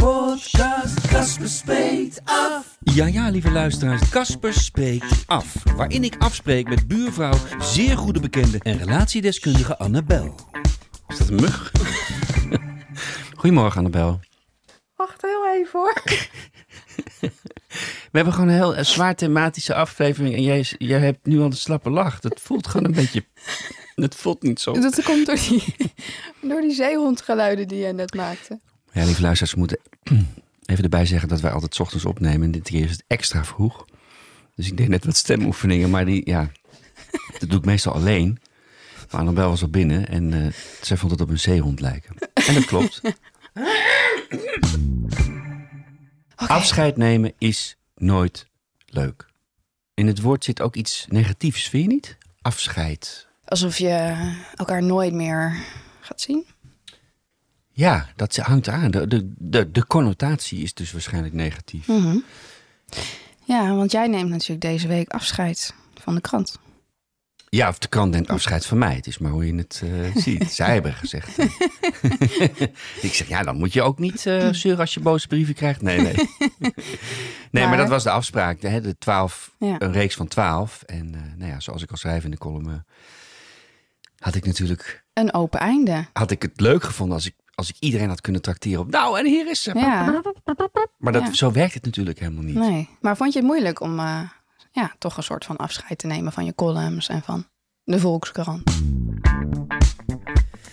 De podcast, Casper spreekt af. Ja, ja, lieve luisteraars, Casper spreekt af. Waarin ik afspreek met buurvrouw, zeer goede bekende en relatiedeskundige Annabel. Is dat een mug? Goedemorgen, Annabel. Wacht heel even hoor. We hebben gewoon een heel zwaar thematische aflevering en jij, jij hebt nu al een slappe lach. Dat voelt gewoon een beetje... Het voelt niet zo. Dat komt door die, door die zeehondgeluiden die jij net maakte. Ja, lieve luisteraars, we moeten even erbij zeggen dat wij altijd 's ochtends opnemen. En dit keer is het extra vroeg. Dus ik deed net wat stemoefeningen, maar die, ja, dat doe ik meestal alleen. Maar Annabel was al binnen en eh, zij vond het op een zeehond lijken. En dat klopt. Afscheid nemen is nooit leuk. In het woord zit ook iets negatiefs, vind je niet? Afscheid. Alsof je elkaar nooit meer gaat zien. Ja, dat hangt aan. De, de, de, de connotatie is dus waarschijnlijk negatief. Mhm. Ja, want jij neemt natuurlijk deze week afscheid van de krant. Ja, of de krant neemt afscheid van mij. Het is maar hoe je het eh, ziet. Zij hebben gezegd. ik zeg, ja, dan moet je ook niet eh zeuren als je boze brieven krijgt. Nee, nee. nee, maar, Maar- dat was de afspraak. Hè? De 12, Ja. Een reeks van twaalf. En eh, nou ja, zoals ik al schrijf in de column... had ik natuurlijk Een open einde. had ik het leuk gevonden als ik, als ik iedereen had kunnen tracteren op... Nou, en hier is ze. Ja, Maar dat, Ja. zo werkt het natuurlijk helemaal niet. nee. Maar vond je het moeilijk om eh, ja, toch een soort van afscheid te nemen van je columns en van de Volkskrant?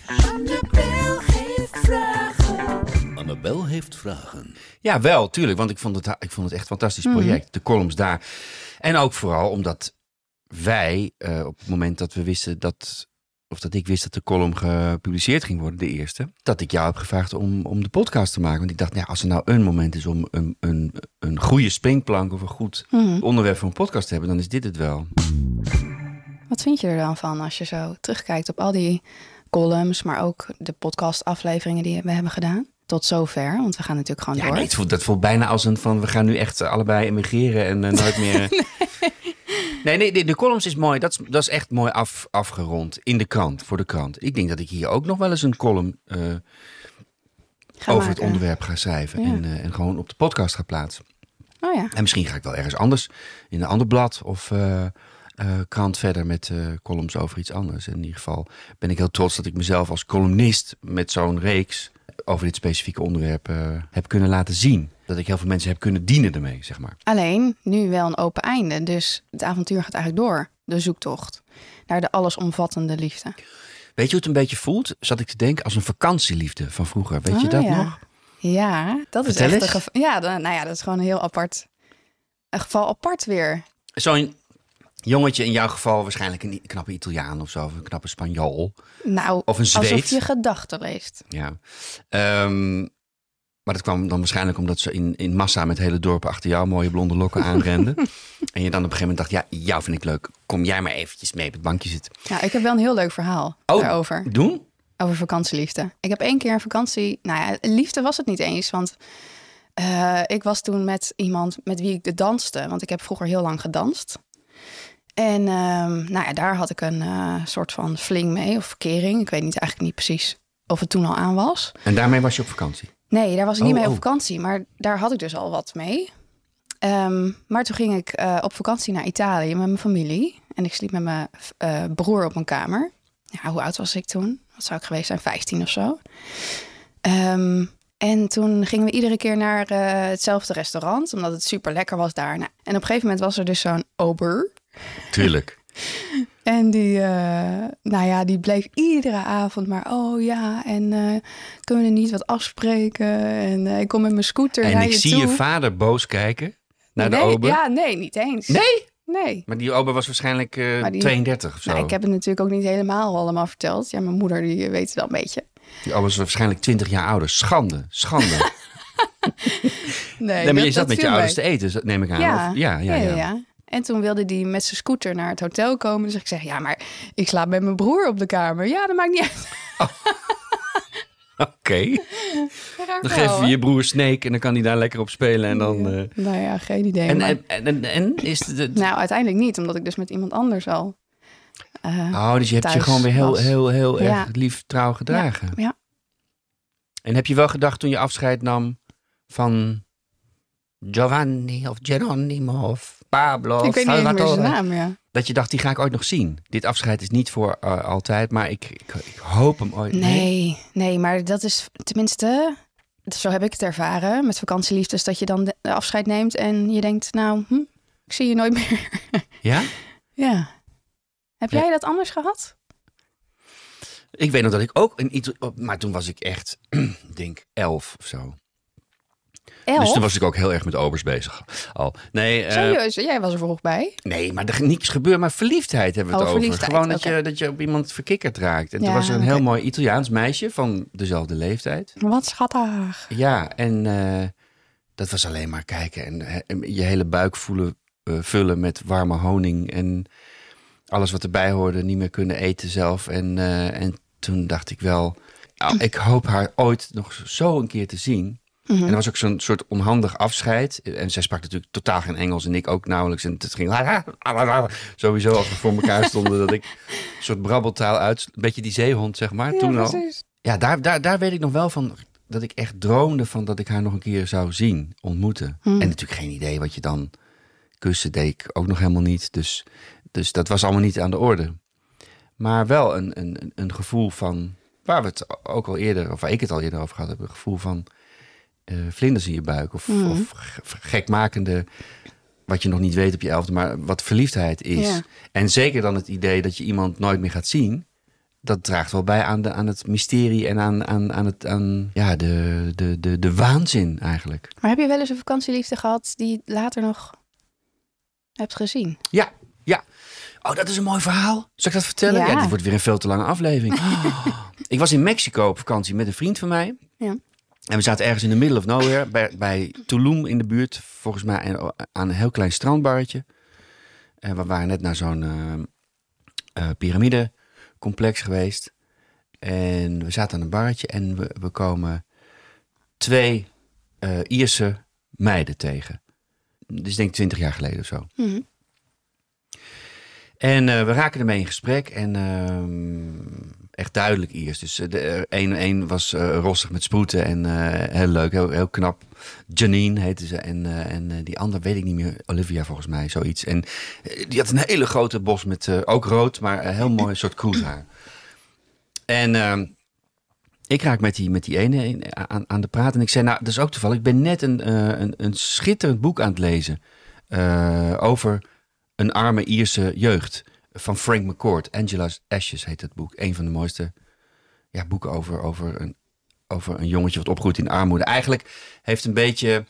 Annabel heeft vragen. Annabel heeft vragen. Ja, wel, tuurlijk. Want ik vond het, ik vond het echt een fantastisch Mhm. project. De columns daar. En ook vooral omdat wij, eh, op het moment dat we wisten dat... Of dat ik wist dat de column gepubliceerd ging worden, de eerste. Dat ik jou heb gevraagd om, om de podcast te maken. Want ik dacht, nou, als er nou een moment is om een, een, een goede springplank of een goed Mhm. onderwerp voor een podcast te hebben, dan is dit het wel. Wat vind je er dan van als je zo terugkijkt op al die columns, maar ook de podcastafleveringen die we hebben gedaan? Tot zover, want we gaan natuurlijk gewoon Ja, door. nee, het voelt, dat voelt bijna als een van we gaan nu echt allebei emigreren en eh, nooit meer. nee, nee, de, de columns is mooi. Dat is, dat is echt mooi af, afgerond in de krant, voor de krant. Ik denk dat ik hier ook nog wel eens een column eh, over het onderwerp ga schrijven Ja. en, eh, en gewoon op de podcast ga plaatsen. Oh ja. En misschien ga ik wel ergens anders in een ander blad of eh, krant verder met columns over iets anders. In ieder geval ben ik heel trots dat ik mezelf als columnist met zo'n reeks over dit specifieke onderwerp heb kunnen laten zien. Dat ik heel veel mensen heb kunnen dienen ermee, zeg maar. Alleen nu wel een open einde, dus het avontuur gaat eigenlijk door. De zoektocht naar de allesomvattende liefde. Weet je hoe het een beetje voelt? Zat ik te denken als een vakantieliefde van vroeger. Weet je Oh, dat ja. nog? Ja, dat is echt een geval. Ja, dan- nou ja, dat is gewoon een heel apart. Een geval apart weer. Zo'n jongetje, in jouw geval waarschijnlijk een knappe Italiaan of zo, of een knappe Spanjool. Nou, Of een alsof Zweed. je gedachten leest. Ja. Ehm, maar dat kwam dan waarschijnlijk omdat ze in, in massa met hele dorpen achter jou mooie blonde lokken aanrenden. en je dan op een gegeven moment dacht, ja, jou vind ik leuk. Kom jij maar eventjes mee op het bankje zitten. Ja, ik heb wel een heel leuk verhaal Oh. daarover. Doen? Over vakantieliefde. Ik heb één keer een vakantie. Nou ja, liefde was het niet eens. Want eh, ik was toen met iemand met wie ik danste. Want ik heb vroeger heel lang gedanst. En ehm, nou ja, daar had ik een eh, soort van fling mee. Of verkering. Ik weet niet eigenlijk niet precies of het toen al aan was. En daarmee was je op vakantie. Nee, daar was ik niet Oh, mee op oh. vakantie. Maar daar had ik dus al wat mee. Ehm, maar toen ging ik eh, op vakantie naar Italië met mijn familie. En ik sliep met mijn eh, broer op een kamer. Ja, hoe oud was ik toen? Wat zou ik geweest zijn? 15 of zo. Ehm, en toen gingen we iedere keer naar eh, hetzelfde restaurant. Omdat het super lekker was daar. Nou, en op een gegeven moment was er dus zo'n ober. Tuurlijk. En die, eh, nou ja, die bleef iedere avond maar, oh ja, en eh, kunnen we niet wat afspreken? En eh, ik kom met mijn scooter en naar ik je zie toe. je vader boos kijken naar nee, de ober. Ja, nee, niet eens. Nee? Nee. Maar die ober was waarschijnlijk die- 32 of zo. Nou, ik heb het natuurlijk ook niet helemaal allemaal verteld. Ja, mijn moeder die weet het wel een beetje. Die oma was waarschijnlijk 20 jaar ouder. Schande, schande. Nee, nee, maar je dat- zat dat met je ouders mee. te eten, neem ik aan. Ja. Of- ja, ja, ja. En toen wilde hij met zijn scooter naar het hotel komen. Dus ik zeg, ja, maar ik slaap met mijn broer op de kamer. Ja, dat maakt niet uit. Oké, Raar dan geef je je broer Snake en dan kan hij daar lekker op spelen. En dan... eh, Nou ja, geen idee. en, maar- en, en, en, is het... de- Nou, uiteindelijk niet, omdat ik dus met iemand anders al... eh, Oh, dus je hebt je gewoon weer heel, was. heel, heel Ja. erg lief trouw gedragen. ja. En heb je wel gedacht toen je afscheid nam van Giovanni of Geronimo of Pablo ik weet niet eens meer zijn Salvatore? naam, ja. Dat je dacht, die ga ik ooit nog zien. Dit afscheid is niet voor eh, altijd, maar ik, ik, ik hoop hem ooit. Nee, nee, maar dat is tenminste... Zo heb ik het ervaren met vakantieliefdes. Dat je dan de de afscheid neemt en je denkt... Nou, hm, ik zie je nooit meer. Ja? ja. Heb Ja. jij dat anders gehad? Ik weet nog dat ik ook een iets... Maar toen was ik echt, ik denk elf of zo. Elf? Dus toen was ik ook heel erg met obers bezig al. Nee, eh, Serieus, jij was er vroeg bij. Nee, maar er niks gebeurt, maar verliefdheid hebben we het Oh, over. verliefdheid, Gewoon dat, je, dat je op iemand verkikkerd raakt. En toen was er een heel mooi Italiaans meisje van dezelfde leeftijd. Wat schattig. Ja, en eh, dat was alleen maar kijken en, eh, en je hele buik voelen, vullen met warme honing. En alles wat erbij hoorde, niet meer kunnen eten zelf. En, en toen dacht ik wel, nou, ik hoop haar ooit nog zo een keer te zien. Mhm. En er was ook zo'n soort onhandig afscheid. En zij sprak natuurlijk totaal geen Engels en ik ook nauwelijks. En het ging sowieso als we voor elkaar stonden dat ik een soort brabbeltaal uit, een beetje die zeehond zeg maar. Ja, toen al. Ja, daar, daar, daar weet ik nog wel van dat ik echt droomde van dat ik haar nog een keer zou zien, ontmoeten. Hmm. En natuurlijk geen idee wat je dan kussen deed ik ook nog helemaal niet. Dus, dus dat was allemaal niet aan de orde. Maar wel een, een, een gevoel van, waar we het ook al eerder, of waar ik het al eerder over gehad heb, een gevoel van eh, vlinders in je buik. Of, Mhm. of gekmakende, wat je nog niet weet op je elfde, maar wat verliefdheid is. Ja. En zeker dan het idee dat je iemand nooit meer gaat zien. Dat draagt wel bij aan, de, aan het mysterie en aan, aan, aan, het, aan ja, de, de, de, de waanzin eigenlijk. Maar heb je wel eens een vakantieliefde gehad die je later nog hebt gezien? Ja, ja. Oh, dat is een mooi verhaal. Zal ik dat vertellen? Ja, Ja. dit wordt weer een veel te lange aflevering. ik was in Mexico op vakantie met een vriend van mij. Ja. En we zaten ergens in the middle of nowhere, bij, bij Tulum in de buurt. Volgens mij aan aan een heel klein strandbarretje. En we waren net naar zo'n eh eh, piramidecomplex geweest. En we zaten aan een barretje en we, we komen twee eh, Ierse meiden tegen. Dus ik denk twintig jaar geleden of zo. Mhm. En eh, we raken ermee in gesprek. En ehm, echt duidelijk Iers. Dus eh, de eh, een, een was eh, rossig met sproeten en eh, heel leuk, heel, heel knap. Janine heette ze. En, eh, en eh, die andere weet ik niet meer. Olivia volgens mij, zoiets. En eh, die had een hele grote bos met, eh, ook rood, maar een heel mooi soort kroeshaar. En ehm, ik raak met die, met die ene aan, aan de praat. En ik zei, nou, dat is ook toevallig. Ik ben net een, eh, een, een schitterend boek aan het lezen. eh, over een arme Ierse jeugd. Van Frank McCourt. Angela's Ashes heet het boek. Een van de mooiste ja, boeken over, over, een, over een jongetje wat opgroeit in armoede. Eigenlijk heeft een beetje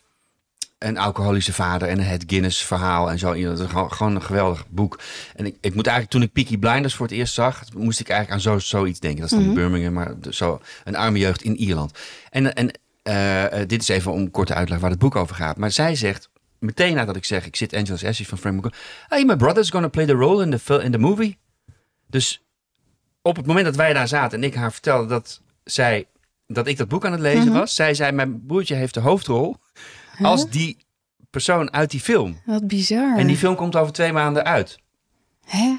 een alcoholische vader en het Guinness verhaal en zo. Dat is gewoon, een geweldig boek. En ik, ik moet eigenlijk, toen ik Peaky Blinders voor het eerst zag, moest ik eigenlijk aan zo, zoiets denken. Dat is dan Birmingham, maar zo een arme jeugd in Ierland. En, en eh, eh, dit is even om kort te uitleggen waar het boek over gaat. Maar zij zegt, meteen nadat ik zeg, ik zit Angela's Ashes van Frank McCourt. Hey, my brother's gonna play the role in the, in the movie. Dus op het moment dat wij daar zaten en ik haar vertelde dat zij dat ik dat boek aan het lezen was, zij zei: Mijn broertje heeft de hoofdrol als die persoon uit die film. Wat bizar. En die film komt over twee maanden uit. Hè?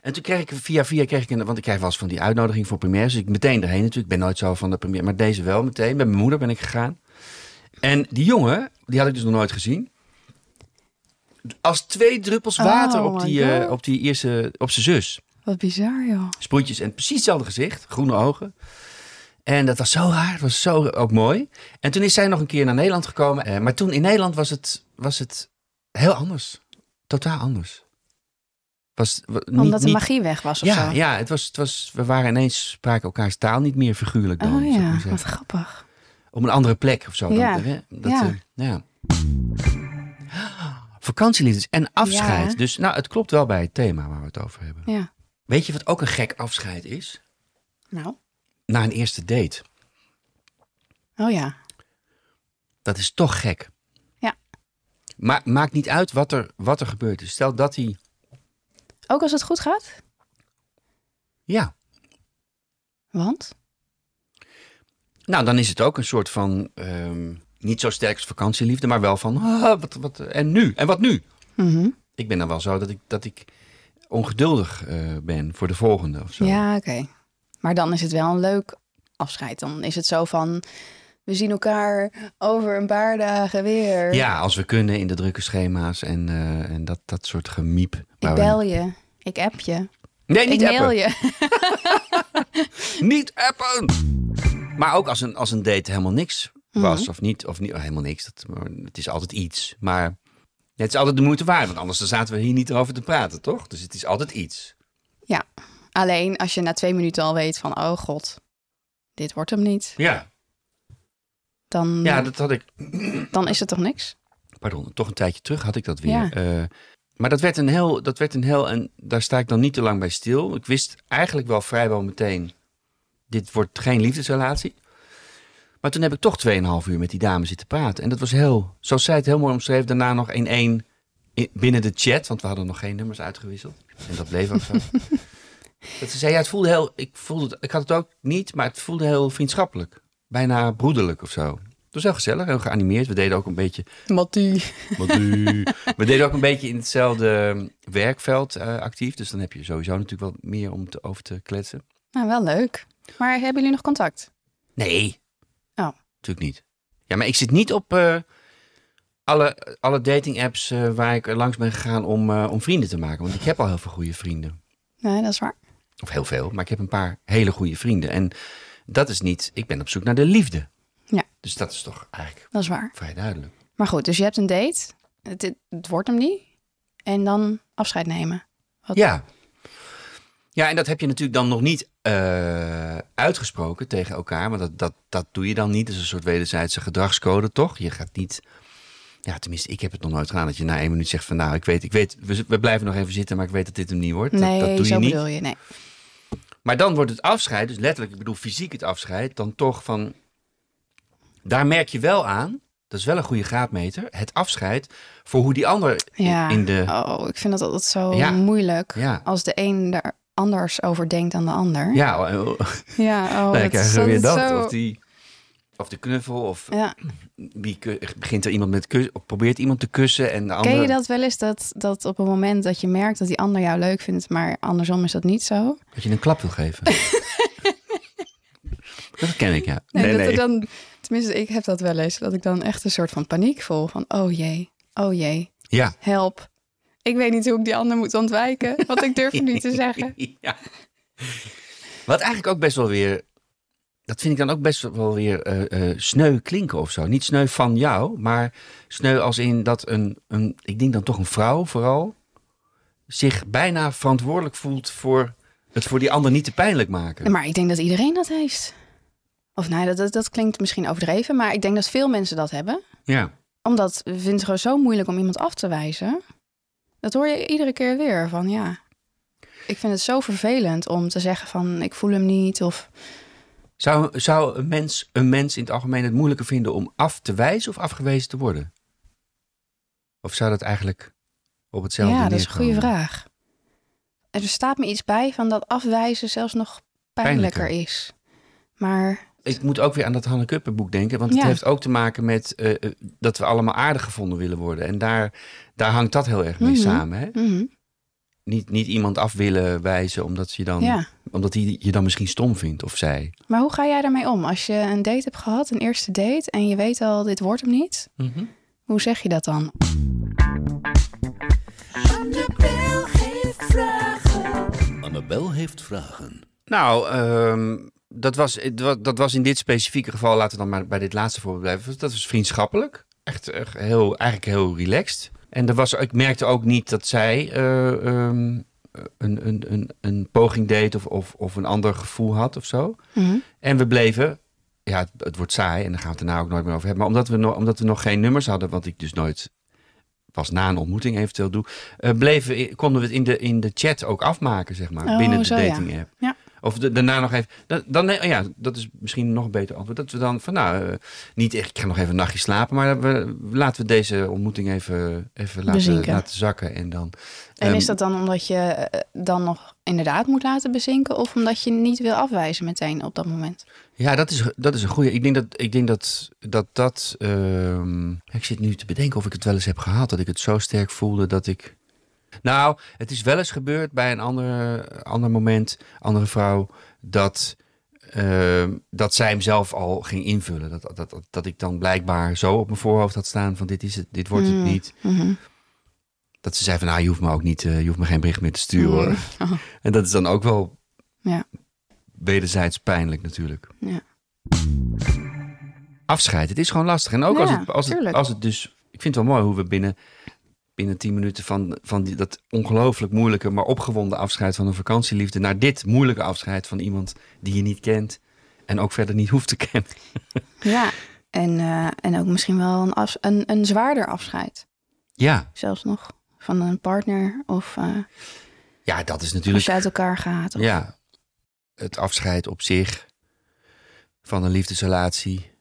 En toen kreeg ik via via kreeg ik een, want ik krijg wel eens van die uitnodiging voor premières, dus ik meteen erheen natuurlijk. Ik ben nooit zo van de première, maar deze wel meteen. Met mijn moeder ben ik gegaan. En die jongen, die had ik dus nog nooit gezien. Als twee druppels Oh water op my die, eh, op die eerste, op zijn zus. Wat bizar, joh. Sproetjes en precies hetzelfde gezicht, groene ogen. En dat was zo raar, het was zo ook mooi. En toen is zij nog een keer naar Nederland gekomen. eh, maar toen in Nederland was het, was het heel anders. Totaal anders. Was, wa- niet, Omdat de niet- magie weg was of ja, zo. ja het was, het was, we waren ineens, spraken elkaars taal niet meer figuurlijk dan. Oh ja, wat grappig. Op een andere plek of zo. Dan, Ja, hè, dat, ja. eh, ja. Vakantieliefdes en afscheid. Ja. Dus nou, het klopt wel bij het thema waar we het over hebben. Ja. Weet je wat ook een gek afscheid is? Nou, na een eerste date. Oh ja. Dat is toch gek. Ja. Maar maakt niet uit wat er, wat er gebeurt. Dus stel dat hij... Ook als het goed gaat? Ja, Want? nou dan is het ook een soort van... ehm, niet zo sterk als vakantieliefde, maar wel van... ah, wat, wat, en nu? En wat nu? Mhm. Ik ben dan wel zo dat ik, dat ik ongeduldig eh, ben voor de volgende of zo. Ja, oké. Maar dan is het wel een leuk afscheid. Dan is het zo van, we zien elkaar over een paar dagen weer. Ja, als we kunnen in de drukke schema's en, eh, en dat, dat soort gemiep. Ik we- bel je, ik app je, Nee, niet ik mail appen. je. Niet appen! Maar ook als een, als een date helemaal niks was Mhm. of niet. Of niet oh, helemaal niks. Dat, maar het is altijd iets. Maar het is altijd de moeite waard. Want anders dan zaten we hier niet over te praten, toch? Dus het is altijd iets. Ja, alleen als je na twee minuten al weet van, oh god, dit wordt hem niet. Ja, Dan, ja dat had ik... dan is het toch niks? Pardon, toch een tijdje terug had ik dat weer. Ja. Eh, maar dat werd een heel... Dat werd een heel en daar sta ik dan niet te lang bij stil. Ik wist eigenlijk wel vrijwel meteen... Dit wordt geen liefdesrelatie. Maar toen heb ik toch 2,5 uur met die dame zitten praten. En dat was heel... Zoals zij het heel mooi omschreef, daarna nog in één... in- binnen de chat, want we hadden nog geen nummers uitgewisseld. En dat bleef ook zo. dat ze zei, ja, het voelde heel... Ik, voelde het, ik had het ook niet, maar het voelde heel vriendschappelijk. Bijna broederlijk of zo. Het was heel gezellig, heel geanimeerd. We deden ook een beetje Mattie. wat u. We deden ook een beetje in hetzelfde werkveld eh, actief. Dus dan heb je sowieso natuurlijk wel meer om te, over te kletsen. Nou, wel leuk. Maar hebben jullie nog contact? Nee. Natuurlijk niet. Ja, maar ik zit niet op eh, alle, alle dating apps eh, waar ik langs ben gegaan om, eh, om vrienden te maken. Want ik heb al heel veel goede vrienden. Nee, dat is waar. Of heel veel, maar ik heb een paar hele goede vrienden. En dat is niet... Ik ben op zoek naar de liefde. Ja. Dus dat is toch eigenlijk Dat is waar. vrij duidelijk. Maar goed, dus je hebt een date. Het, het, het wordt hem niet. En dan afscheid nemen. Wat- Ja. Ja, en dat heb je natuurlijk dan nog niet eh, uitgesproken tegen elkaar. Maar dat, dat, dat doe je dan niet. Dat is een soort wederzijdse gedragscode, toch? Je gaat niet... Ja, tenminste, ik heb het nog nooit gedaan. Dat je na één minuut zegt van... Nou, ik weet, ik weet we, we blijven nog even zitten, maar ik weet dat dit hem niet wordt. Nee, dat, dat doe zo je niet. bedoel je. Nee. Maar dan wordt het afscheid, dus letterlijk, ik bedoel fysiek het afscheid, dan toch van. Daar merk je wel aan, dat is wel een goede graadmeter, het afscheid voor hoe die ander Ja. in de. Oh, ik vind dat altijd zo Ja. moeilijk. Ja. Als de een daar anders over denkt dan de ander. Ja, oh, Ja, oh, dat krijg is je weer dat. zo- Of, die, of de knuffel, of Ja. wie begint er iemand met kus, of probeert iemand te kussen en de Ken andere. je dat wel eens, dat, dat op een moment dat je merkt dat die ander jou leuk vindt, maar andersom is dat niet zo? Dat je een klap wil geven. dat ken ik, ja. Nee, Nee, nee. dan, tenminste, ik heb dat wel eens, dat ik dan echt een soort van paniek voel. Van, oh jee, oh jee, Ja. help. Ik weet niet hoe ik die ander moet ontwijken, want ik durf het niet te zeggen. Ja. Wat eigenlijk ook best wel weer. Dat vind ik dan ook best wel weer eh, eh, sneu klinken of zo. Niet sneu van jou, maar sneu als in dat een, een. Ik denk dan toch een vrouw vooral. zich bijna verantwoordelijk voelt voor het voor die ander niet te pijnlijk maken. Maar ik denk dat iedereen dat heeft. Of nee, dat, dat, dat klinkt misschien overdreven, maar ik denk dat veel mensen dat hebben. Ja. Omdat we vinden het gewoon zo moeilijk om iemand af te wijzen. Dat hoor je iedere keer weer van ja. Ik vind het zo vervelend om te zeggen van ik voel hem niet of Zou, zou een, mens, een mens in het algemeen het moeilijker vinden om af te wijzen of afgewezen te worden? Of zou dat eigenlijk op hetzelfde ja, dat is een goede vraag. Er staat me iets bij van dat afwijzen zelfs nog pijnlijker, Pijnlijker. is. Maar Ik moet ook weer aan dat Hanne Kuppenboek denken. Want het Ja. heeft ook te maken met eh, eh, dat we allemaal aardig gevonden willen worden. En daar, daar hangt dat heel erg mee Mhm. samen. Hè? mhm, Niet, niet iemand af willen wijzen omdat, je dan, ja. omdat hij je dan misschien stom vindt of zij. Maar hoe ga jij daarmee om? Als je een date hebt gehad, een eerste date, en je weet al, dit wordt hem niet. Hoe zeg je dat dan? Annabel heeft vragen. Annabel heeft vragen. Nou, ehm, dat, was, dat was in dit specifieke geval, laten we dan maar bij dit laatste voorbeeld blijven. Dat was vriendschappelijk. Echt heel, eigenlijk heel relaxed. En er was, ik merkte ook niet dat zij eh, ehm, een, een, een, een poging deed of, of, of een ander gevoel had of zo. Mhm. En we bleven, ja, het, het wordt saai en daar gaan we het daarna ook nooit meer over hebben. Maar omdat we, nog, omdat we nog geen nummers hadden, wat ik dus nooit pas na een ontmoeting eventueel doe, eh, bleven, konden we het in de, in de chat ook afmaken, zeg maar, Oh, binnen de dating app. Ja. Of de- daarna nog even. Dan, dan, oh ja, dat is misschien nog een beter antwoord. Dat we dan van nou, eh, niet echt, ik ga nog even een nachtje slapen. Maar we, laten we deze ontmoeting even, even laten, laten zakken. En dan. En ehm, is dat dan omdat je eh, dan nog inderdaad moet laten bezinken? Of omdat je niet wil afwijzen meteen op dat moment? Ja, dat is, dat is een goede. Ik denk dat ik denk dat dat. dat ehm, ik zit nu te bedenken of ik het wel eens heb gehad. Dat ik het zo sterk voelde dat ik. Nou, het is wel eens gebeurd bij een andere, ander moment, andere vrouw, dat, ehm, dat zij hem zelf al ging invullen. Dat, dat, dat, dat ik dan blijkbaar zo op mijn voorhoofd had staan van dit is het, dit wordt het Mm. niet. Mhm. Dat ze zei van nou, je hoeft me ook niet, eh, je hoeft me geen bericht meer te sturen. Oh. En dat is dan ook wel Ja. wederzijds pijnlijk natuurlijk. Ja. Afscheid, het is gewoon lastig. En ook als, het, als, het, als het dus... Ik vind het wel mooi hoe we binnen, binnen tien minuten van, van die, dat ongelooflijk moeilijke... maar opgewonden afscheid van een vakantieliefde... naar dit moeilijke afscheid van iemand die je niet kent... en ook verder niet hoeft te kennen. Ja, en, eh, en ook misschien wel een, af, een, een zwaarder afscheid. Ja, Zelfs nog van een partner of eh, ja dat is als natuurlijk... je uit elkaar gaat. Of, Ja, het afscheid op zich van een liefdesrelatie.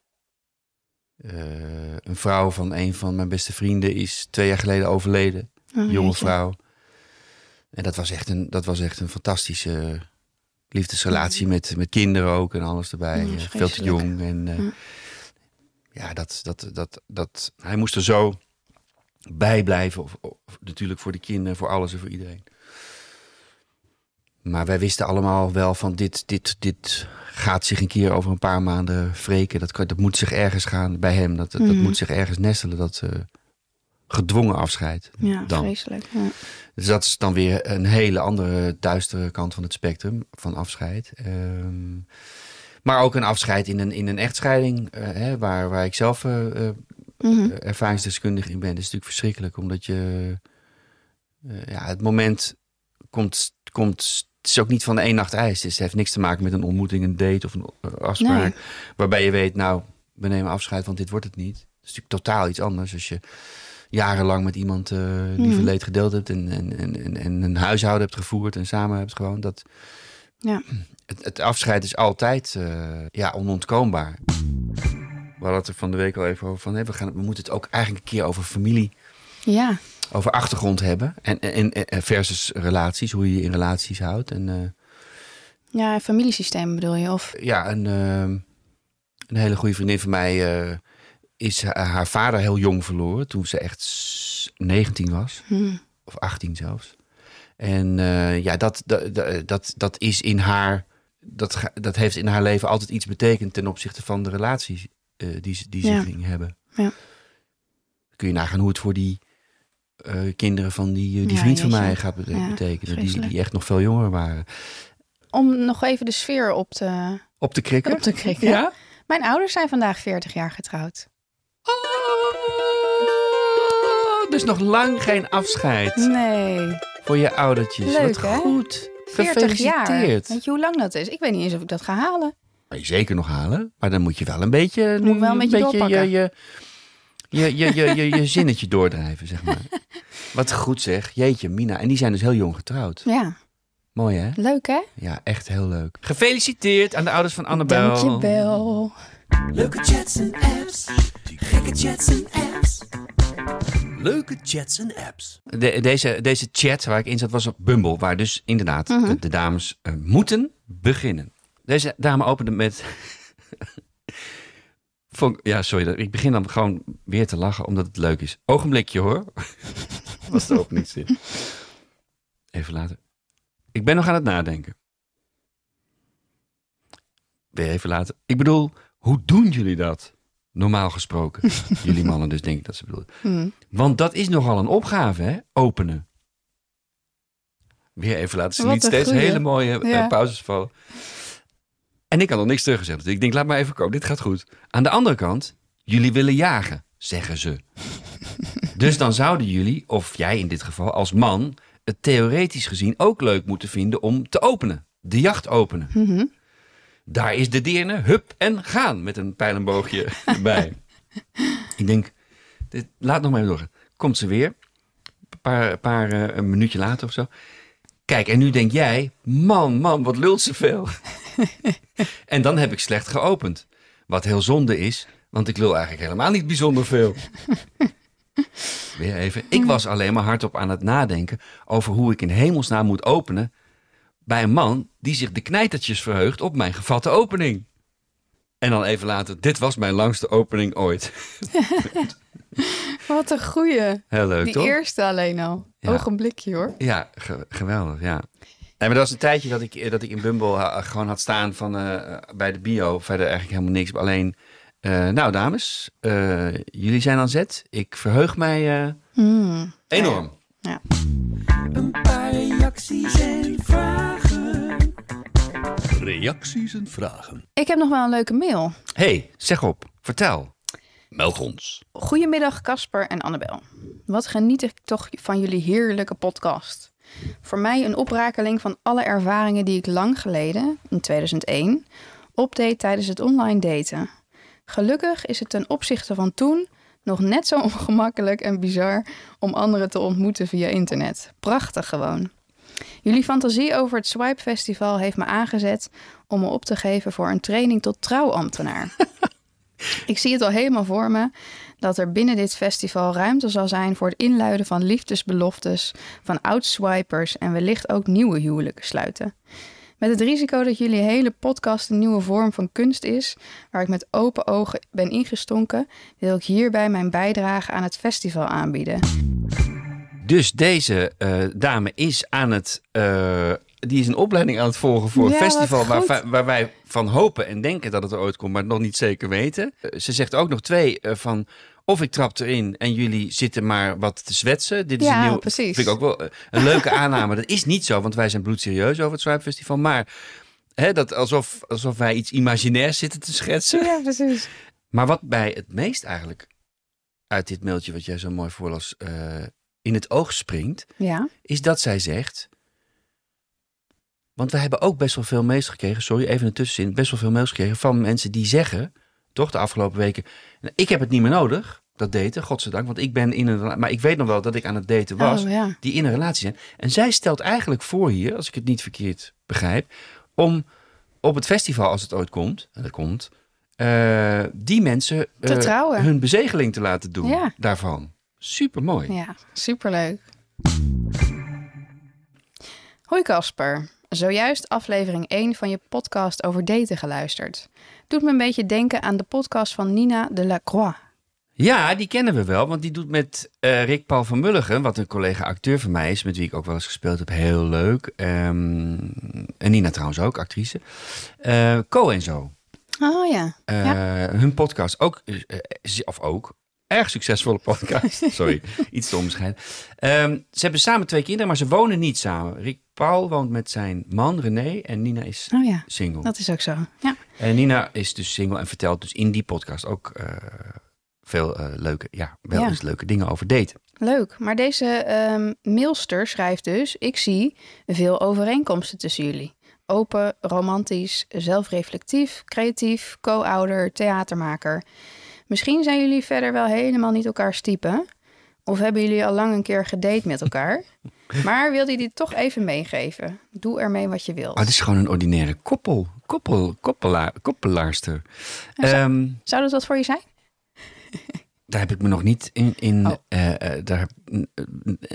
Eh, een vrouw van een van mijn beste vrienden is twee jaar geleden overleden. Oh, jonge vrouw. En dat was echt een, dat was echt een fantastische liefdesrelatie met, met kinderen ook en alles erbij. Ja, Eh, Veel te jong. En eh, Ja. ja, dat, dat, dat, dat, hij moest er zo bij blijven. Of, of, natuurlijk voor de kinderen, voor alles en voor iedereen. Maar wij wisten allemaal wel van dit, dit, dit gaat zich een keer over een paar maanden wreken. Dat, kan- dat moet zich ergens gaan bij hem. Dat, dat, Mhm. moet zich ergens nestelen. Dat eh, gedwongen afscheid. Ja, dan. vreselijk. Ja. Dus dat is dan weer een hele andere, duistere kant van het spectrum van afscheid. Ehm, maar ook een afscheid in een, in een echtscheiding, eh, hè, waar, waar ik zelf eh, eh, Mhm. ervaringsdeskundig in ben. Dat is natuurlijk verschrikkelijk, omdat je... ja, het moment komt, komt... Het is ook niet van de één nacht ijs. Dus het heeft niks te maken met een ontmoeting, een date of een eh, afspraak. Nee. Waarbij je weet, nou, we nemen afscheid, want dit wordt het niet. Het is natuurlijk totaal iets anders als je jarenlang met iemand eh lieve Mhm. leed gedeeld hebt en, en, en, en, en een huishouden hebt gevoerd en samen hebt gewoon. Dat, Ja. het, het afscheid is altijd eh, ja, onontkoombaar. We hadden het er van de week al even over van, we, gaan, we moeten het ook eigenlijk een keer over familie, ja, over achtergrond hebben. En, en, en versus relaties, hoe je je in relaties houdt. En eh, ja, familiesysteem bedoel je? Of, ja, een, ehm, een hele goede vriendin van mij eh, is ha- haar vader heel jong verloren. Toen ze echt s- 19 was. hm, Of 18 zelfs. En eh, ja, dat, dat, dat- dat, is in haar. Dat, dat heeft in haar leven altijd iets betekend ten opzichte van de relaties die, ze- die ze Ja. ging hebben. Ja. Kun je nagaan hoe het voor die kinderen van die, eh, die Ja, vriend van mij gaat bete- Ja, betekenen. Die, die echt nog veel jonger waren. om nog even de sfeer op te, Op de krikken? op te krikken. Ja? Mijn ouders zijn vandaag 40 jaar getrouwd. Oh, dus nog lang geen afscheid Nee, voor je oudertjes. Leuk, Wat hè? goed. 40 jaar. Gefeliciteerd. Weet je hoe lang dat is? Ik weet niet eens of ik dat ga halen. Kan je zeker nog halen. Maar dan moet je wel een beetje... Moet ik wel een beetje je, doorpakken. je, je, je, je, je, je zinnetje doordrijven, zeg maar. Wat goed zeg. Jeetje, Mina. En die zijn dus heel jong getrouwd. Ja, Mooi, hè? leuk hè? Ja, echt heel leuk. Gefeliciteerd aan de ouders van Annabel. Dankjewel. Leuke chats en apps. Gekke chats en apps. Leuke chats en apps. De, deze, deze chat waar ik in zat was op Bumble. Waar dus inderdaad de, de dames eh, moeten beginnen. Deze dame opende met... Vond- ja, sorry. Ik begin dan gewoon weer te lachen omdat het leuk is. Ogenblikje hoor. was de openingszin. Even later. Ik ben nog aan het nadenken. Weer even later. Ik bedoel, hoe doen jullie dat? Normaal gesproken. jullie mannen dus denk ik dat ze bedoelen. Hm. Want dat is nogal een opgave, hè? Openen. Weer even laten. Wat Niet steeds goeie. hele mooie eh, Ja. pauzes vallen. En ik had nog niks teruggezegd. Dus ik denk, laat maar even komen. Dit gaat goed. Aan de andere kant, jullie willen jagen, zeggen ze. dus dan zouden jullie, of jij in dit geval als man, het theoretisch gezien ook leuk moeten vinden om te openen. De jacht openen. Mhm. Daar is de deerne, hup en gaan met een pijlenboogje erbij. ik denk, dit, laat nog maar even doorgaan. Komt ze weer, een paar, paar eh, een minuutje later of zo. Kijk, en nu denk jij, man, man, wat lult ze veel. en dan heb ik slecht geopend. Wat heel zonde is, want ik lul eigenlijk helemaal niet bijzonder veel. Weer even. Ik was alleen maar hardop aan het nadenken over hoe ik in hemelsnaam moet openen bij een man die zich de knijtertjes verheugt op mijn gevatte opening. En dan even later, dit was mijn langste opening ooit. Wat een goeie. Heel leuk, Die toch? eerste alleen al. Ja. Ogenblikje hoor. Ja, ge- geweldig, ja. Nee, maar dat was een tijdje dat ik, dat ik in Bumble gewoon had staan van, eh, bij de bio. Verder eigenlijk helemaal niks. Alleen, eh, nou dames, eh, jullie zijn aan zet. Ik verheug mij eh, Hmm. enorm. Ja. Een paar reacties en vragen. Reacties en vragen. Ik heb nog wel een leuke mail. hey, zeg op. Vertel. Meld ons. Goedemiddag Casper en Annabel. Wat geniet ik toch van jullie heerlijke podcast. Voor mij een oprakeling van alle ervaringen die ik lang geleden, in 2001, opdeed tijdens het online daten. Gelukkig is het ten opzichte van toen nog net zo ongemakkelijk en bizar om anderen te ontmoeten via internet. Prachtig gewoon. Jullie fantasie over het Swipe Festival heeft me aangezet om me op te geven voor een training tot trouwambtenaar. Ik zie het al helemaal voor me dat er binnen dit festival ruimte zal zijn voor het inluiden van liefdesbeloftes van oud-swipers en wellicht ook nieuwe huwelijken sluiten. Met het risico dat jullie hele podcast een nieuwe vorm van kunst is, waar ik met open ogen ben ingestonken, wil ik hierbij mijn bijdrage aan het festival aanbieden. Dus deze eh, dame is aan het. eh, die is een opleiding aan het volgen voor een Ja, festival waar, waar wij van hopen en denken dat het er ooit komt, maar nog niet zeker weten. Eh, ze zegt ook nog twee eh, van. Of ik trap erin en jullie zitten maar wat te zwetsen. Dit is Ja, een nieuw, precies. Vind ik ook wel eh, een leuke aanname. Dat is niet zo, want wij zijn bloedserieus over het Swipe Festival. Maar hè, dat alsof, alsof wij iets imaginairs zitten te schetsen. Ja, precies. Maar wat mij het meest eigenlijk uit dit mailtje wat jij zo mooi voorlas eh, in het oog springt, Ja, is dat zij zegt. Want we hebben ook best wel veel mails gekregen, sorry, even een tussenzin, best wel veel mails gekregen van mensen die zeggen, toch de afgelopen weken, "Nou, ik heb het niet meer nodig, dat daten, godzijdank, want ik ben in een, maar ik weet nog wel dat ik aan het daten was, Oh, ja. die in een relatie zijn. En zij stelt eigenlijk voor hier, als ik het niet verkeerd begrijp, om op het festival, als het ooit komt, en dat komt, eh, die mensen eh, hun bezegeling te laten doen Ja. daarvan. Super mooi. Ja, superleuk. Hoi Casper. Zojuist aflevering 1 van je podcast over daten geluisterd. Doet me een beetje denken aan de podcast van Nina de la Croix. Ja, die kennen we wel, want die doet met eh, Rick Paul van Mulligen, wat een collega acteur van mij is, met wie ik ook wel eens gespeeld heb, heel leuk. Ehm, en Nina trouwens ook, actrice. Eh Co en zo. Oh ja. Eh, Ja. Hun podcast ook, of ook, erg succesvolle podcast. Sorry, iets te onbescheiden. Ehm, ze hebben samen twee kinderen, maar ze wonen niet samen. Rick Paul woont met zijn man René en Nina is Oh ja, single. dat is ook zo. Ja. En Nina is dus single en vertelt dus in die podcast ook eh, veel eh, leuke, ja, wel Ja. eens leuke dingen over daten. Leuk. Maar deze ehm, mailster schrijft dus: Ik zie veel overeenkomsten tussen jullie. Open, romantisch, zelfreflectief, creatief, co-ouder, theatermaker. Misschien zijn jullie verder wel helemaal niet elkaars type. Of hebben jullie al lang een keer gedate met elkaar. maar wilde je dit toch even meegeven? Doe ermee wat je wilt. Oh, het is gewoon een ordinaire koppel, koppel, koppelaar, koppelaarster. Ehm, Zou dat wat voor je zijn? daar heb ik me nog niet in, in Oh. eh, eh, daar,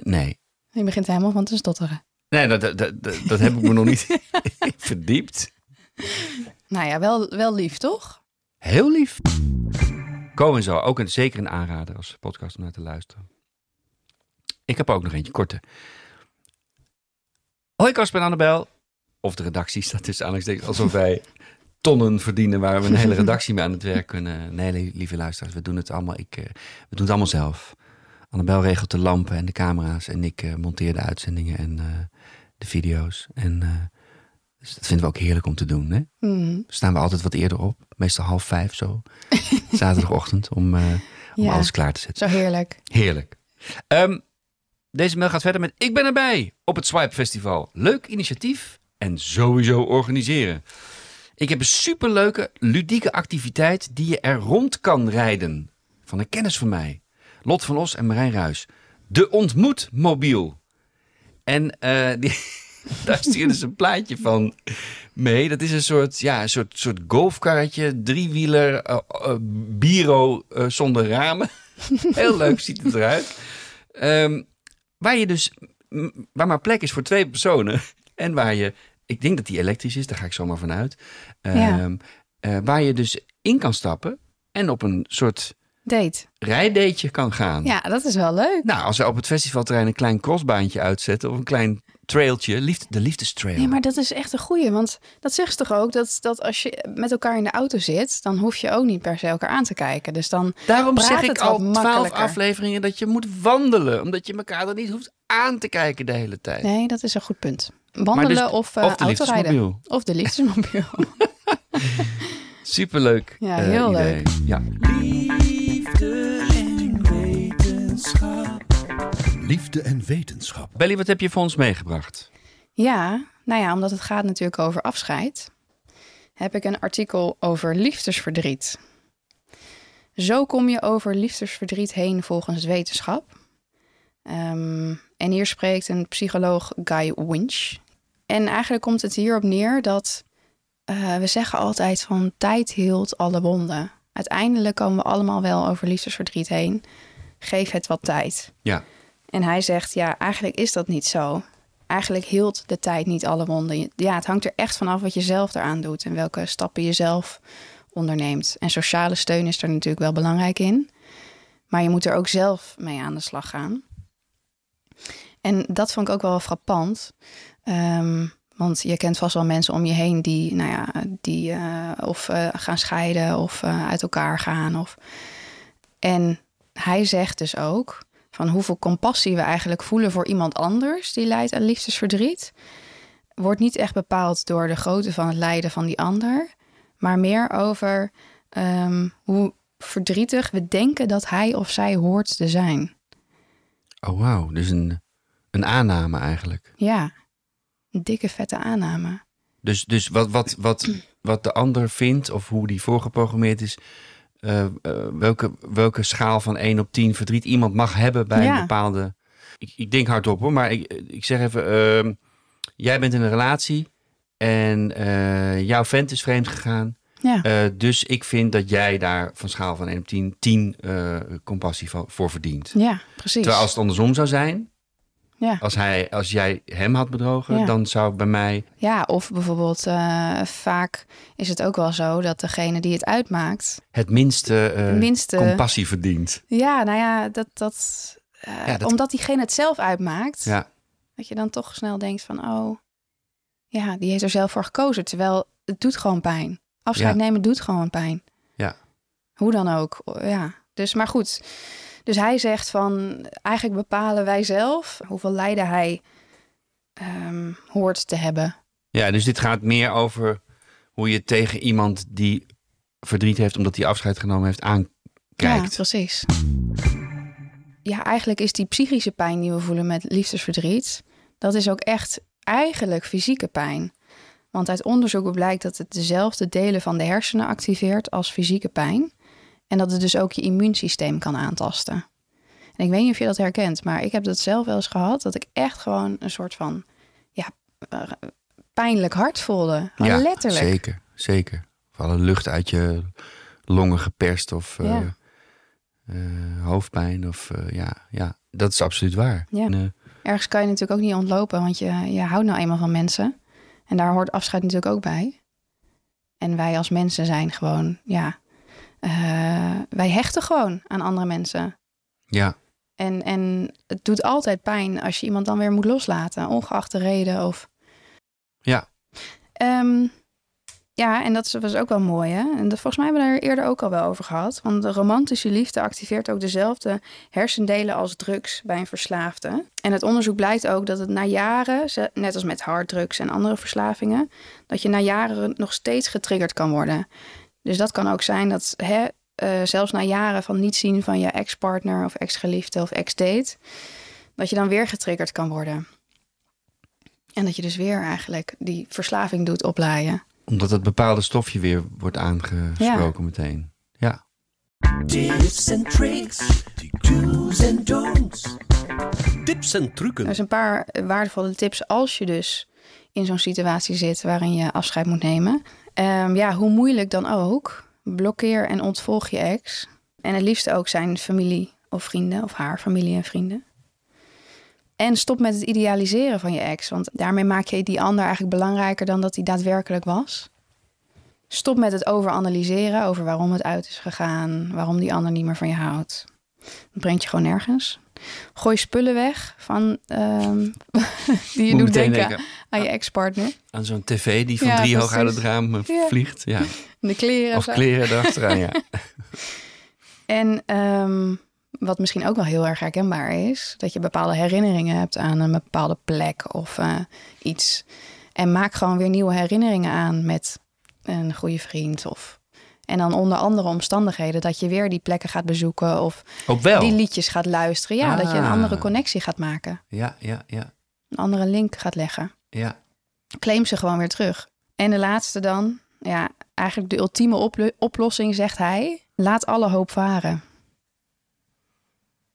nee. Je begint helemaal van te stotteren. Nee, dat, dat, dat, dat heb ik me nog niet verdiept. Nou ja, wel, wel lief, toch? Heel lief. Co en zo, ook een, zeker een aanrader als podcast om naar te luisteren. Ik heb ook nog eentje, korte. Hoi Casper en Annabel. Of de redactie staat tussen aanhalingstekens. Alsof wij tonnen verdienen waar we een hele redactie mee aan het werk kunnen. Nee, li- lieve luisteraars, we doen het allemaal, ik, eh, we doen het allemaal zelf. Annabel regelt de lampen en de camera's. En ik eh, monteer de uitzendingen en eh, de video's. En dus dat vinden we ook heerlijk om te doen. Hè? Mhm. staan we altijd wat eerder op. Meestal half vijf zo. Zaterdagochtend om, om Ja. alles klaar te zetten. Zo heerlijk. Heerlijk. Ehm, deze mail gaat verder met... Ik ben erbij op het Swipe Festival. Leuk initiatief en sowieso organiseren. Ik heb een superleuke, ludieke activiteit die je er rond kan rijden. Van een kennis van mij. Lot van Os en Marijn Ruis. De Ontmoetmobiel. En eh, die, Daar stuurde ze een plaatje van mee. Dat is een soort, ja, een soort, soort golfkarretje, driewieler, eh eh, eh, zonder ramen. Heel leuk ziet het eruit. Ehm, waar je dus, waar maar plek is voor twee personen. En waar je, ik denk dat die elektrisch is, daar ga ik zomaar vanuit. Ja. Ehm, eh, waar je dus in kan stappen en op een soort Date. rijdeetje kan gaan. Ja, dat is wel leuk. Nou, als we op het festivalterrein een klein crossbaantje uitzetten of een klein trailtje, liefde, de liefdestrail. Nee, maar dat is echt een goeie. Want dat zegt ze toch ook, dat, dat als je met elkaar in de auto zit... dan hoef je ook niet per se elkaar aan te kijken. Dus dan Daarom praat zeg ik het al twaalf afleveringen dat je moet wandelen. Omdat je elkaar dan niet hoeft aan te kijken de hele tijd. Nee, dat is een goed punt. Wandelen dus- of, eh of de autorijden. liefdesmobiel. Of de liefdesmobiel. Superleuk Ja, eh, heel idee. leuk. Ja. Liefde en wetenschap. Liefde en wetenschap. Belly, wat heb je voor ons meegebracht? ja, nou ja, omdat het gaat natuurlijk over afscheid... heb ik een artikel over liefdesverdriet. Zo kom je over liefdesverdriet heen volgens wetenschap. Ehm, en hier spreekt een psycholoog Guy Winch. En eigenlijk komt het hierop neer dat eh, we zeggen altijd van tijd hield alle wonden. Uiteindelijk komen we allemaal wel over liefdesverdriet heen. Geef het wat tijd. Ja. En hij zegt, ja, eigenlijk is dat niet zo. Eigenlijk hield de tijd niet alle wonden. Ja, het hangt er echt vanaf wat je zelf eraan doet en welke stappen je zelf onderneemt. En sociale steun is er natuurlijk wel belangrijk in. Maar je moet er ook zelf mee aan de slag gaan. En dat vond ik ook wel frappant. Ehm, want je kent vast wel mensen om je heen die, nou ja, die eh, of eh, gaan scheiden of eh, uit elkaar gaan. Of... En hij zegt dus ook van hoeveel compassie we eigenlijk voelen voor iemand anders die lijdt aan liefdesverdriet, wordt niet echt bepaald door de grootte van het lijden van die ander, maar meer over ehm, hoe verdrietig we denken dat hij of zij hoort te zijn. Oh, wauw. Dus een, een aanname eigenlijk. Ja, dikke vette aanname. Dus, dus wat, wat, wat, wat de ander vindt of hoe die voorgeprogrammeerd is... eh, eh, welke, welke schaal van 1 op 10 verdriet iemand mag hebben bij Ja. een bepaalde... Ik, ik denk hardop hoor, maar ik, ik zeg even... ehm, jij bent in een relatie en eh, jouw vent is vreemd gegaan. Ja, dus ik vind dat jij daar van schaal van 1 op 10, 10 eh, compassie voor verdient. ja precies. Terwijl als het andersom zou zijn, Ja. als, hij, als jij hem had bedrogen, Ja. dan zou bij mij... ja, of bijvoorbeeld eh, vaak is het ook wel zo dat degene die het uitmaakt, het minste, eh, minste- compassie verdient. ja, nou ja, dat, dat, eh, Ja, dat- omdat diegene het zelf uitmaakt, Ja, dat je dan toch snel denkt van, oh, ja, die heeft er zelf voor gekozen. Terwijl het doet gewoon pijn. Afscheid nemen doet gewoon pijn. ja. Hoe dan ook, ja. Dus, maar goed. Dus hij zegt van, eigenlijk bepalen wij zelf hoeveel lijden hij ehm, hoort te hebben. ja, dus dit gaat meer over hoe je tegen iemand die verdriet heeft omdat hij afscheid genomen heeft Ja, aankijkt. precies. Ja, eigenlijk is die psychische pijn die we voelen met liefdesverdriet, dat is ook echt eigenlijk fysieke pijn. Want uit onderzoeken blijkt dat het dezelfde delen van de hersenen activeert als fysieke pijn. En dat het dus ook je immuunsysteem kan aantasten. En ik weet niet of je dat herkent, maar ik heb dat zelf wel eens gehad. Dat ik echt gewoon een soort van ja, eh, pijnlijk hart voelde. Ja, letterlijk. zeker, zeker. Of alle lucht uit je longen geperst of eh, eh, hoofdpijn. Of, ja, ja, dat is absoluut waar. Ja. En, ergens kan je natuurlijk ook niet ontlopen, want je, je houdt nou eenmaal van mensen. En daar hoort afscheid natuurlijk ook bij. En wij als mensen zijn gewoon, ja, eh, wij hechten gewoon aan andere mensen. ja, En, en het doet altijd pijn als je iemand dan weer moet loslaten, ongeacht de reden. Of... ja, Ehm, ja, en dat was ook wel mooi, hè? En dat, volgens mij hebben we daar eerder ook al wel over gehad. Want de romantische liefde activeert ook dezelfde hersendelen als drugs bij een verslaafde. En het onderzoek blijkt ook dat het na jaren, net als met harddrugs en andere verslavingen, dat je na jaren nog steeds getriggerd kan worden. Dus dat kan ook zijn dat hè, eh, zelfs na jaren van niet zien van je ex-partner of ex-geliefde of ex-date, dat je dan weer getriggerd kan worden. En dat je dus weer eigenlijk die verslaving doet oplaaien. omdat het bepaalde stofje weer wordt aangesproken meteen. Ja. Tips en tricks, do's en don'ts. Tips en trucken. Er zijn een paar waardevolle tips als je dus in zo'n situatie zit waarin je afscheid moet nemen. Ehm, ja, hoe moeilijk dan ook. Blokkeer en ontvolg je ex. En het liefst ook zijn familie of vrienden of haar familie en vrienden. En stop met het idealiseren van je ex, want daarmee maak je die ander eigenlijk belangrijker dan dat hij daadwerkelijk was. Stop met het overanalyseren over waarom het uit is gegaan, waarom die ander niet meer van je houdt. Dat brengt je gewoon nergens. Gooi spullen weg van ehm, die je Moet doet denken denken, aan je ex-partner. Aan zo'n tv die van Ja, drie hoog uit het raam eh, Ja. vliegt. Ja. De kleren. Of zo. kleren erachteraan, ja. En ehm, wat misschien ook wel heel erg herkenbaar is, dat je bepaalde herinneringen hebt aan een bepaalde plek of eh, iets. En maak gewoon weer nieuwe herinneringen aan met een goede vriend. Of, en dan onder andere omstandigheden dat je weer die plekken gaat bezoeken of Ook wel. die liedjes gaat luisteren. Ja, dat je een Ah. andere connectie gaat maken, Ja, ja, ja, een andere link gaat leggen. ja. Claim ze gewoon weer terug. En de laatste dan, ja, eigenlijk de ultieme oplo- oplossing, zegt hij. Laat alle hoop varen.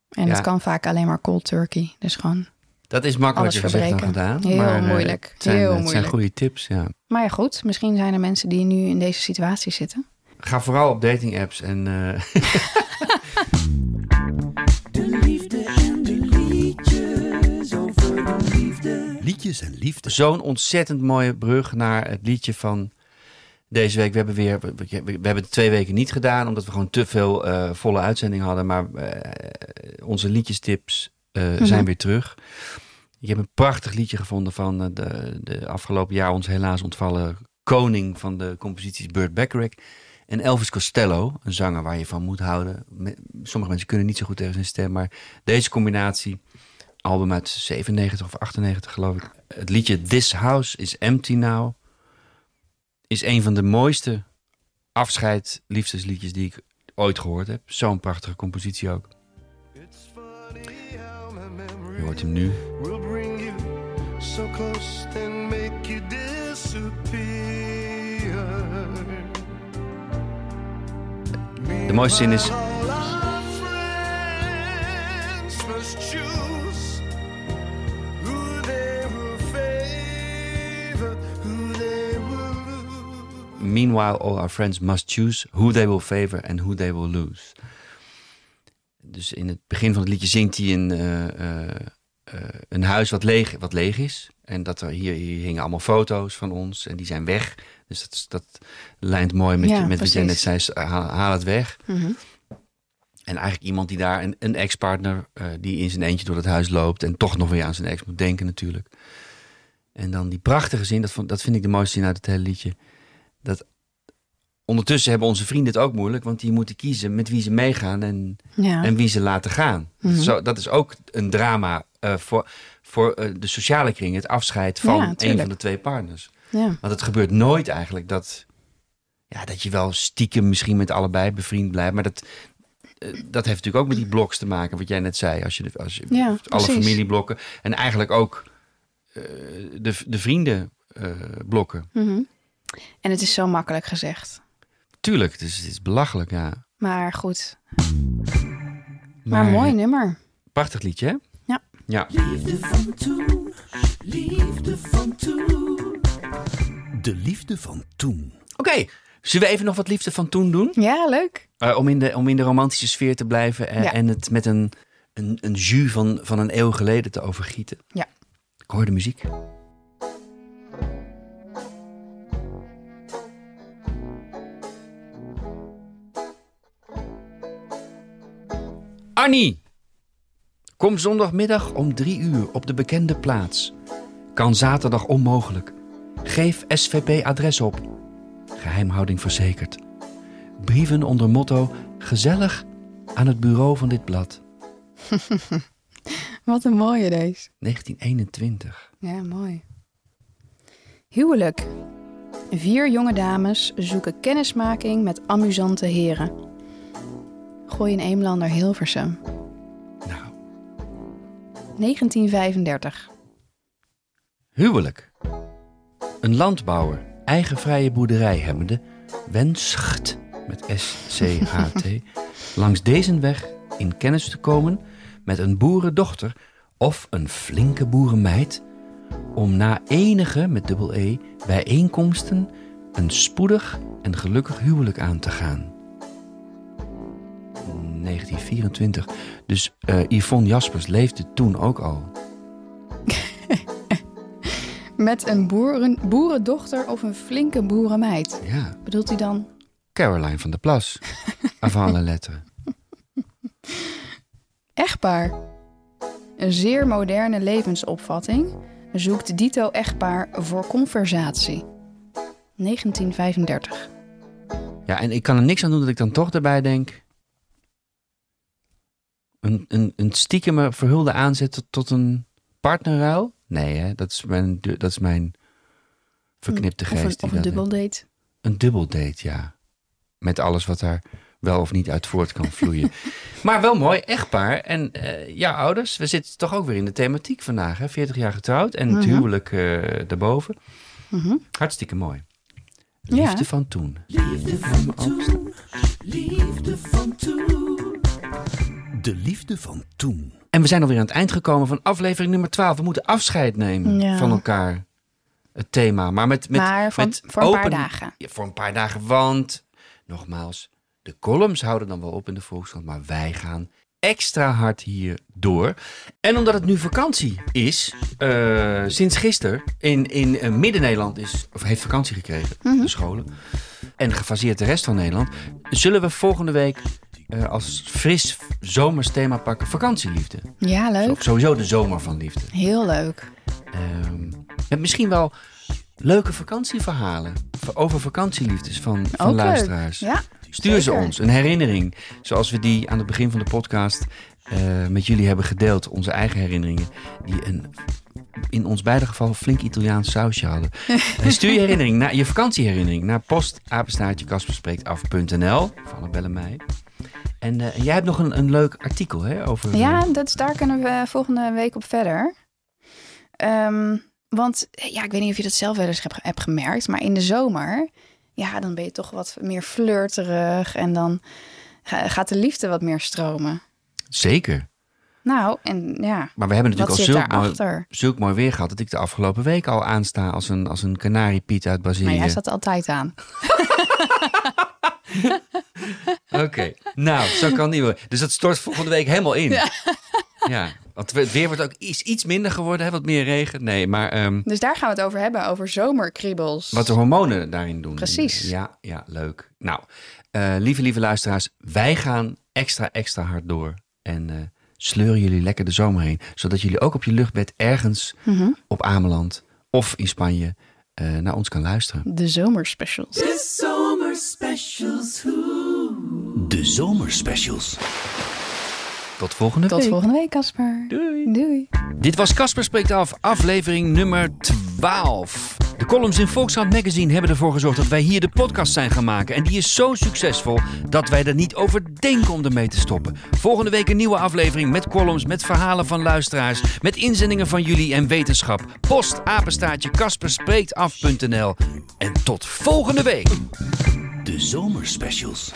En Ja. dat kan vaak alleen maar cold turkey. Dus gewoon. Dat is makkelijker gezegd dan gedaan. Heel maar, eh, moeilijk. Het zijn, Heel het zijn goede tips, ja. Maar ja, goed. Misschien zijn er mensen die nu in deze situatie zitten. Ga vooral op dating apps en eh, De liefde en de liedjes over de liefde. Liedjes en liefde. zo'n ontzettend mooie brug naar het liedje van deze week. We hebben weer, we, we- we hebben het twee weken niet gedaan, omdat we gewoon te veel eh, volle uitzending hadden. Maar eh, onze liedjestips eh, Mhm. zijn weer terug. Ik heb een prachtig liedje gevonden van de, de afgelopen jaar ons helaas ontvallen koning van de composities Burt Bacharach. En Elvis Costello, een zanger waar je van moet houden. Sommige mensen kunnen niet zo goed tegen zijn stem, maar deze combinatie, album uit 97 of 98 geloof ik. Het liedje This House is Empty Now is een van de mooiste afscheid liefdesliedjes die ik ooit gehoord heb. Zo'n prachtige compositie ook. Je hoort hem nu. De mooiste zin is... Meanwhile, all our friends must choose who they will favor and who they will lose. Dus in het begin van het liedje zingt hij een, eh, eh, eh, een huis wat leeg, wat leeg is. En dat er hier, hier hingen allemaal foto's van ons en die zijn weg. Dus dat, dat lijnt mooi met, Ja, met wat jij net zei, haal, haal het weg. Mhm. En eigenlijk iemand die daar, een, een ex-partner, eh, die in zijn eentje door het huis loopt en toch nog weer aan zijn ex moet denken natuurlijk. En dan die prachtige zin, dat, vond- dat vind ik de mooiste zin uit het hele liedje. Dat ondertussen hebben onze vrienden het ook moeilijk, want die moeten kiezen met wie ze meegaan en, Ja. en wie ze laten gaan. Mhm. Zo, dat is ook een drama eh, voor, voor eh, de sociale kring, het afscheid van Ja, een van de twee partners. ja. Want het gebeurt nooit eigenlijk dat, ja, dat je wel stiekem misschien met allebei bevriend blijft. Maar dat, eh, dat heeft natuurlijk ook met die bloks te maken, wat jij net zei. Als je, als je Ja, alle familieblokken en eigenlijk ook de, de vriendenblokken. Mhm. En het is zo makkelijk gezegd. Tuurlijk, het is, het is belachelijk, ja. Maar goed. Maar, mooi nummer. Prachtig liedje, hè? Ja. Liefde van toen, liefde van toen. De liefde van toen. Oké, zullen we even nog wat liefde van toen doen? Ja, leuk. Eh, om, in de, om in de romantische sfeer te blijven en, Ja. en het met een, een, een jus van, van een eeuw geleden te overgieten. Ja. Ik hoor de muziek. Annie! Kom zondagmiddag om drie uur op de bekende plaats. Kan zaterdag onmogelijk. Geef SVP-adres op. Geheimhouding verzekerd. Brieven onder motto gezellig aan het bureau van dit blad. Wat een mooie deze. 1921. Ja, mooi. Huwelijk. Vier jonge dames zoeken kennismaking met amusante heren. Gooi een Eemlander Hilversum. Nou, 1935. huwelijk. Een landbouwer, eigen vrije boerderij hebbende, wenscht met S-C-H-T langs deze weg in kennis te komen met een boerendochter of een flinke boerenmeid om na enige, met dubbel E, bijeenkomsten een spoedig en gelukkig huwelijk aan te gaan. 1924. Dus eh, Yvonne Jaspers leefde toen ook al. Met een boeren, boerendochter of een flinke boerenmeid. Ja, Bedoelt hij dan? Caroline van der Plas. Avant la lettre. Echtpaar. Een zeer moderne levensopvatting zoekt dito echtpaar voor conversatie. 1935. Ja, en ik kan er niks aan doen dat ik dan toch erbij denk... Een, een, een stiekeme verhulde aanzet tot, tot een partnerruil? Nee, hè? Dat, is mijn, dat is mijn verknipte Of geest. een, of een dat dubbeldate. Een dubbeldate, ja. Met alles wat daar wel of niet uit voort kan vloeien. maar wel mooi, echtpaar. En eh ja, ouders, we zitten toch ook weer in de thematiek vandaag. Hè? 40 jaar getrouwd en het Mhm. huwelijk eh, daarboven. Mhm. Hartstikke mooi. Ja. Liefde van toen. Liefde van toen, liefde van toen. De liefde van toen. En we zijn alweer aan het eind gekomen van aflevering nummer 12. We moeten afscheid nemen Ja. van elkaar. Het thema. Maar met, met, maar van, met voor een paar dagen. Ja, voor een paar dagen. Want, nogmaals, de columns houden dan wel op in de Volkskrant. Maar wij gaan extra hard hier door. En omdat het nu vakantie is, eh, sinds gisteren in, in eh, Midden-Nederland is, of heeft vakantie gekregen, Mhm. de scholen. En gefaseerd de rest van Nederland. Zullen we volgende week eh, als fris zomers thema pakken vakantieliefde. Ja, leuk. Sowieso de zomer van liefde. Heel leuk. Ehm, en misschien wel leuke vakantieverhalen over vakantieliefdes van, van Ook luisteraars. leuk. Ja, Stuur ze ons, een herinnering. Zoals we die aan het begin van de podcast eh, met jullie hebben gedeeld. Onze eigen herinneringen. Die een, in ons beide geval flink Italiaans sausje hadden. Stuur je herinnering, naar, je vakantieherinnering naar postapenstaartje Vallen bellen mij. En eh, jij hebt nog een, een leuk artikel hè, over... Ja, dat, is- daar kunnen we volgende week op verder. Ehm, want ja, ik weet niet of je dat zelf wel eens hebt, hebt gemerkt, maar in de zomer, ja, dan ben je toch wat meer flirterig en dan ga- gaat de liefde wat meer stromen. Zeker. Nou, en ja, Maar we hebben natuurlijk al zulk mooi, zulk mooi weer gehad... dat ik de afgelopen week al aansta als een, als een kanariepiet uit Brazilië. Maar jij staat altijd aan. Oké, nou, zo kan niet meer. Dus dat stort volgende week helemaal in. Ja, want het weer wordt ook iets, iets minder geworden, hè? wat meer regen. Nee, maar ehm, Dus daar gaan we het over hebben, over zomerkriebels. wat de hormonen daarin doen. Precies. Ja, ja leuk. Nou, eh, lieve, lieve luisteraars, wij gaan extra, extra hard door. En eh, sleuren jullie lekker de zomer heen. Zodat jullie ook op je luchtbed ergens Mhm. op Ameland of in Spanje eh, naar ons kan luisteren. De zomerspecials. Zomerspecials, hoe. De zomerspecials. Tot volgende Tot week. volgende week, Casper. Doei. Doei. Dit was Casper Spreekt Af, aflevering nummer 12. De columns in Volkskrant Magazine hebben ervoor gezorgd dat wij hier de podcast zijn gaan maken. En die is zo succesvol dat wij er niet over denken om ermee te stoppen. Volgende week een nieuwe aflevering met columns, met verhalen van luisteraars, met inzendingen van jullie en wetenschap. Post apenstaartje kasperspreektaf.nl. En tot volgende week. De zomerspecials.